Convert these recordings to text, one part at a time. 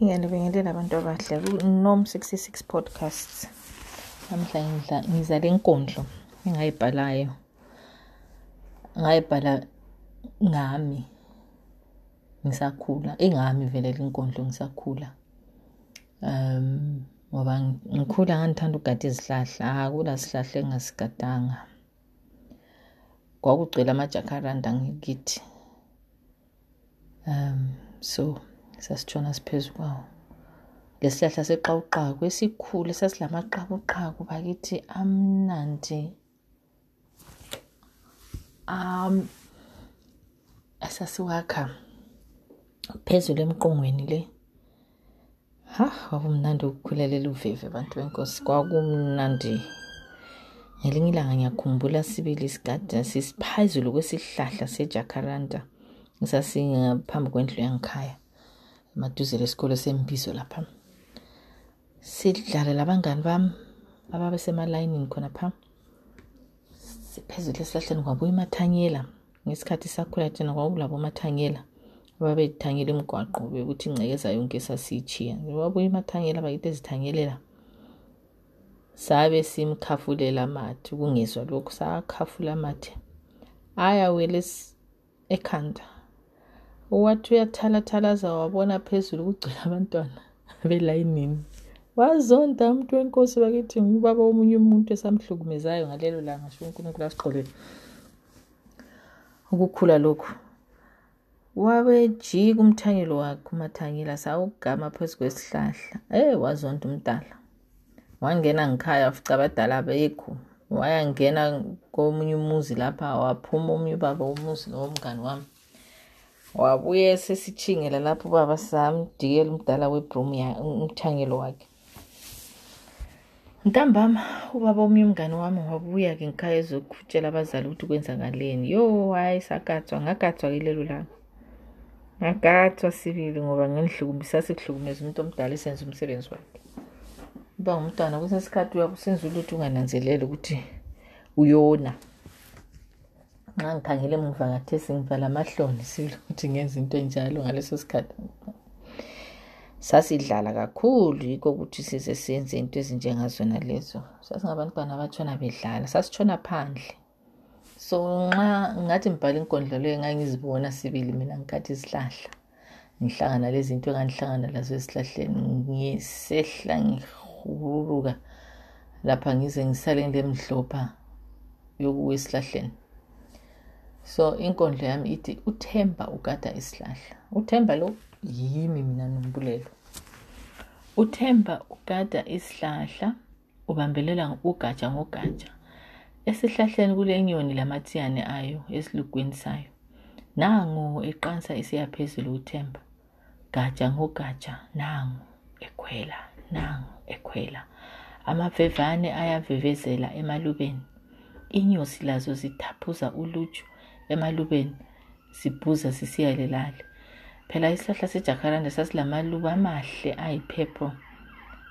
Ngiyanibekelela abantu abahle ku-Nom 66 Podcasts. Namhla ngiza le nkondlo engayibhalayo. Ngayibhala ngami ngisakhula, ingami vele le nkondlo ngisakhula. Um ngoba ngikhula ngangithanda ukugada izihlahla, akula sihlahla engingasigadanga. Kwakugcwele amajacaranda ngakithi. Um so sasitshona siphezu kwawo. Lesihlahla seqawuqawu esikhulu esasilamaqabuqabu bakithi amnandi. Um esasiwakha phezulu emqongweni le. Ha, kwakumnandi ukukhulelela uveve bantu benkosi. Kwakumnandi. Ngelinye ilanga ngiyakhumbula sibili isigada sisiphezulu kwesihlahla sejacaranda esasingaphambi kwendlu yangikhaya emaduze lesikole sembizo lapha. Sidlale labangani bami ababesemayinini khona pha. Siphezulu esihlahleni kwabuya umathanyela. Ngesikhathi sakhula thina kwakulabo mathanyela ababethanyela imigwaqo bekuthi ingcekeza yonke sasiyitshiya. Babuya umathanyela bakithi ezithanyelela. Sabe simkhafulela amathe kungezwa lokhu sakhafula amathe. Ayawela ekhanda. Wathi uyathalathalaza wabona phezulu kugcwele abantwana belayinini. Wazonda umuntu wenkosi bakithi ngubaba omunye umuntu esamhlukumezayo ngalelo langa sho uNkulunkulu asixolele. Ukukhula lokhu. Wabejika umthanyelo wakhe umathanyela sawugama phezu kwesihlahla. Eh wazonda umdala. Wangena ngikhaya wafica abadala abekho. Wayangena komunye umuzi lapha waphuma omunye ubaba umuzi nomngani wami. Wabuye sesitshingela lapho ubaba samdikela umdala webroom ya umthanyelo wakhe. Ntambama ubaba omnye umngani wami wabuya ke ngikhaya ezokhutshela abazali ukuthi kwenzakaleni. Yo hayi sagatswa ngagatswa ke lelo langa. Ngagatswa sibili ngoba ngenihlukumisa sikuhlukumeza umuntu omdala esenza umsebenzi wakhe. Uba ngumntwana kwesinye isikhathi uyakusenza ulutho ungananzeleli ukuthi uyona. Nxa ngikhangele emuva khathesi ngivala amahloni sibili ukuthi ngenza into enjalo ngaleso sikhathi. Sasidlala kakhulu yikho ukuthi size senze into ezinjengazona lezo. Sasingabantwana abatshona bedlala, sasitshona phandle. So nxa ngathi ngibhala inkondlo leyo ngangizibona sibili mina ngikhathi isihlahla. Ngihlangana lezi zinto engangihlangana lazo esihlahleni ngisehla ngihuruka lapha ngize ngisale ngilemhlopha yokuwa esihlahleni. So inkondlo yami ithi uthemba ugada isihlahla. Uthemba lo yimi mina nombulelo. Uthemba ugada isihlahla ubambelela ugatsha ngogatsha. Esihlahleni kulenyoni lamatsiyane ayo esilugweni sayo. Nangu eqansa isiya phezulu uthemba. Gatsha ngogatsha nangu ekhwela nangu ekhwela. Amavevane ayavevezela emalubeni. Inyosi lazo zithaphuza uluju emalubeni sibhuza zisiya lelale. Phela isihlahla sejakaranda sasilamaluba amahle ayiphepho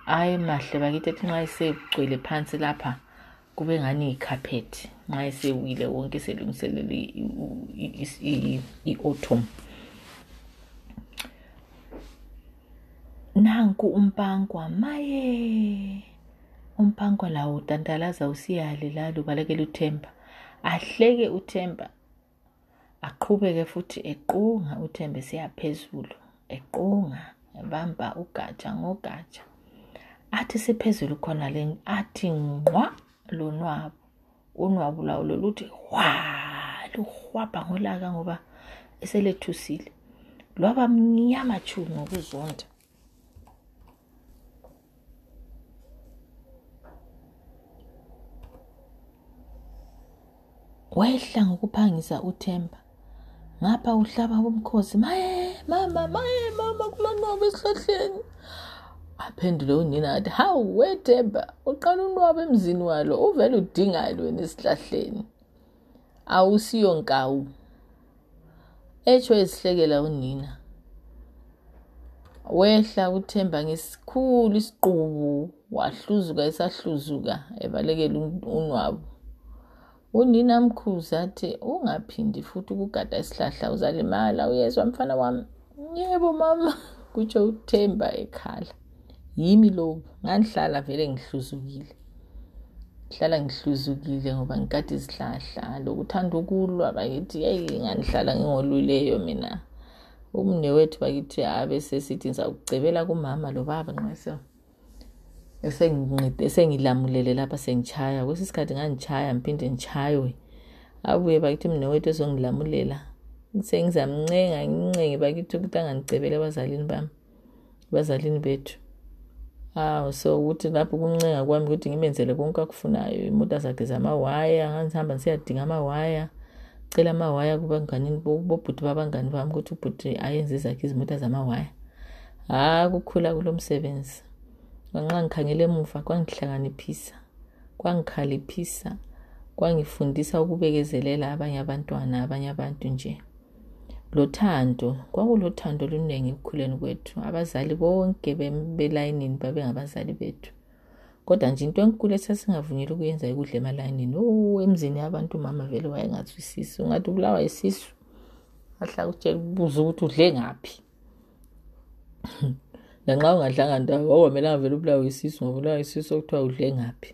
aye mahle bakithi ethi nxa esegcwele phansi lapha kube ngani yikhaphethi nxa esewile wonke selungiselele i-autumn. Nanku umpankwa maye umpankwa lawo utantalaza usiyale lalo balekela uthemba ahleke uthemba aqhubeke futhi equnga uthemba esiya phezulu equnga ebamba ugatsha ngogatsha. Athi siphezulu khona le athi ngqwa lonwabu unwabu lawo loluthi hwa luhwabha ngolaka ngoba eselethusile. Lwaba mnyama tshu ngokuzonda wehla ngokuphangisa uthemba ngapha uhlaba umkhosi maye mama maye mama kulonwaba esihlahleni. Aphendule unina athi hawu wethemba uqala unwaba emzini walo uvele udingani wena esihlahleni. Awusiyo nkawu. Etsho ezihlekela unina wehla uthemba ngesikhulu isiqubu wahluzuka esahluzuka ebalekela unwabu. Unina mkhuzi athi ungaphindi futhi ukugada isihlahla uzalimala. Uyezwa mfana wami? Yebo mama kutsho uthemba ekhala. Yimi lobu ngandihlala vele ngihluzukile. Hlala ngihluzukile ngoba ngikade izihlahla lokuthanda ukulwa. Bakithi yeyi ngandihlala ngingoluleyo mina. Umnewethu bakithi abe sesithi ngizawucebela kumama lo baba nxa esengilamulele lapha sengitshaya. Kwesinye isikhathi nganditshaya ngiphinde ngitshaywe. Abuye bakithi mnewethu ezongilamulela sengizamncenga ngincenge bakithi ukuthi angandicebela abazalini bami abazalini bethu. Awu so ukuthi lapho kuncenga kwami ukuthi ngimenzele konke akufunayo imota zakhe zamawaya ngangihamba ngisiyadinga amawaya cela amawaya kubanganini bobhuti babangani bami ukuthi ubhuti ayenze zakhe izimota zamawaya. Ha kukhula kulo msebenzi. Nganxa ngikhangele emuva kwangihlakaniphisa kwangikhaliphisa kwangifundisa ukubekezelela abanye abantwana abanye abantu nje. Lothando kwakulothando oluningi ekukhuleni kwethu abazali bonke belayinini babengabazali bethu. Kodwa nje into enkulu esasingavunyelwa ukuyenza ikudla emalayinini o emzini yabantu umama vele wayengazwisisi ungathi ubulawa yisisu. Ahlala utshela ubuza ukuthi udle ngaphi. Nanxa ungadlanga ndawo wawumelanga vele ubulawa yisisu ngoba ubulawa yisisu okuthiwa udle ngaphi?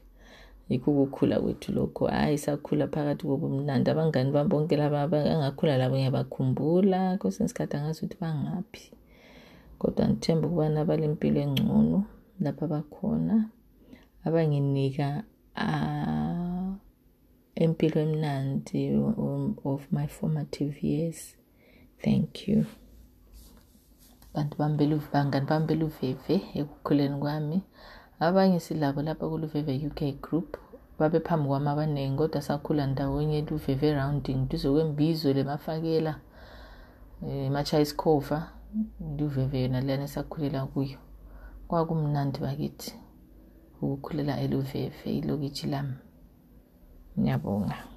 Yikho ukukhula kwethu lokho. Hhayi sakhula phakathi kobumnandi abangani bami bonke laba angakhula labo ngiyabakhumbula kwesinye isikhathi angazi ukuthi bangaphi. Kodwa ngithemba ukubana balempilo engcono lapho abakhona abanginika uh, empilo emnandi of my formative years thank you. Bantu bami bangani bami beluveve ekukhuleni kwami? Abanye silabo lapha kuluveve UK group babe phambi kwami abaningi kodwa sakhula ndawonye luveve rounding duze kwembizo lemafakela emacha isikhova luveve yona leyana esakhulela kuyo. Kwakumnandi bakithi ukukhulela eluveve ilokitshi lami. Ngiyabonga.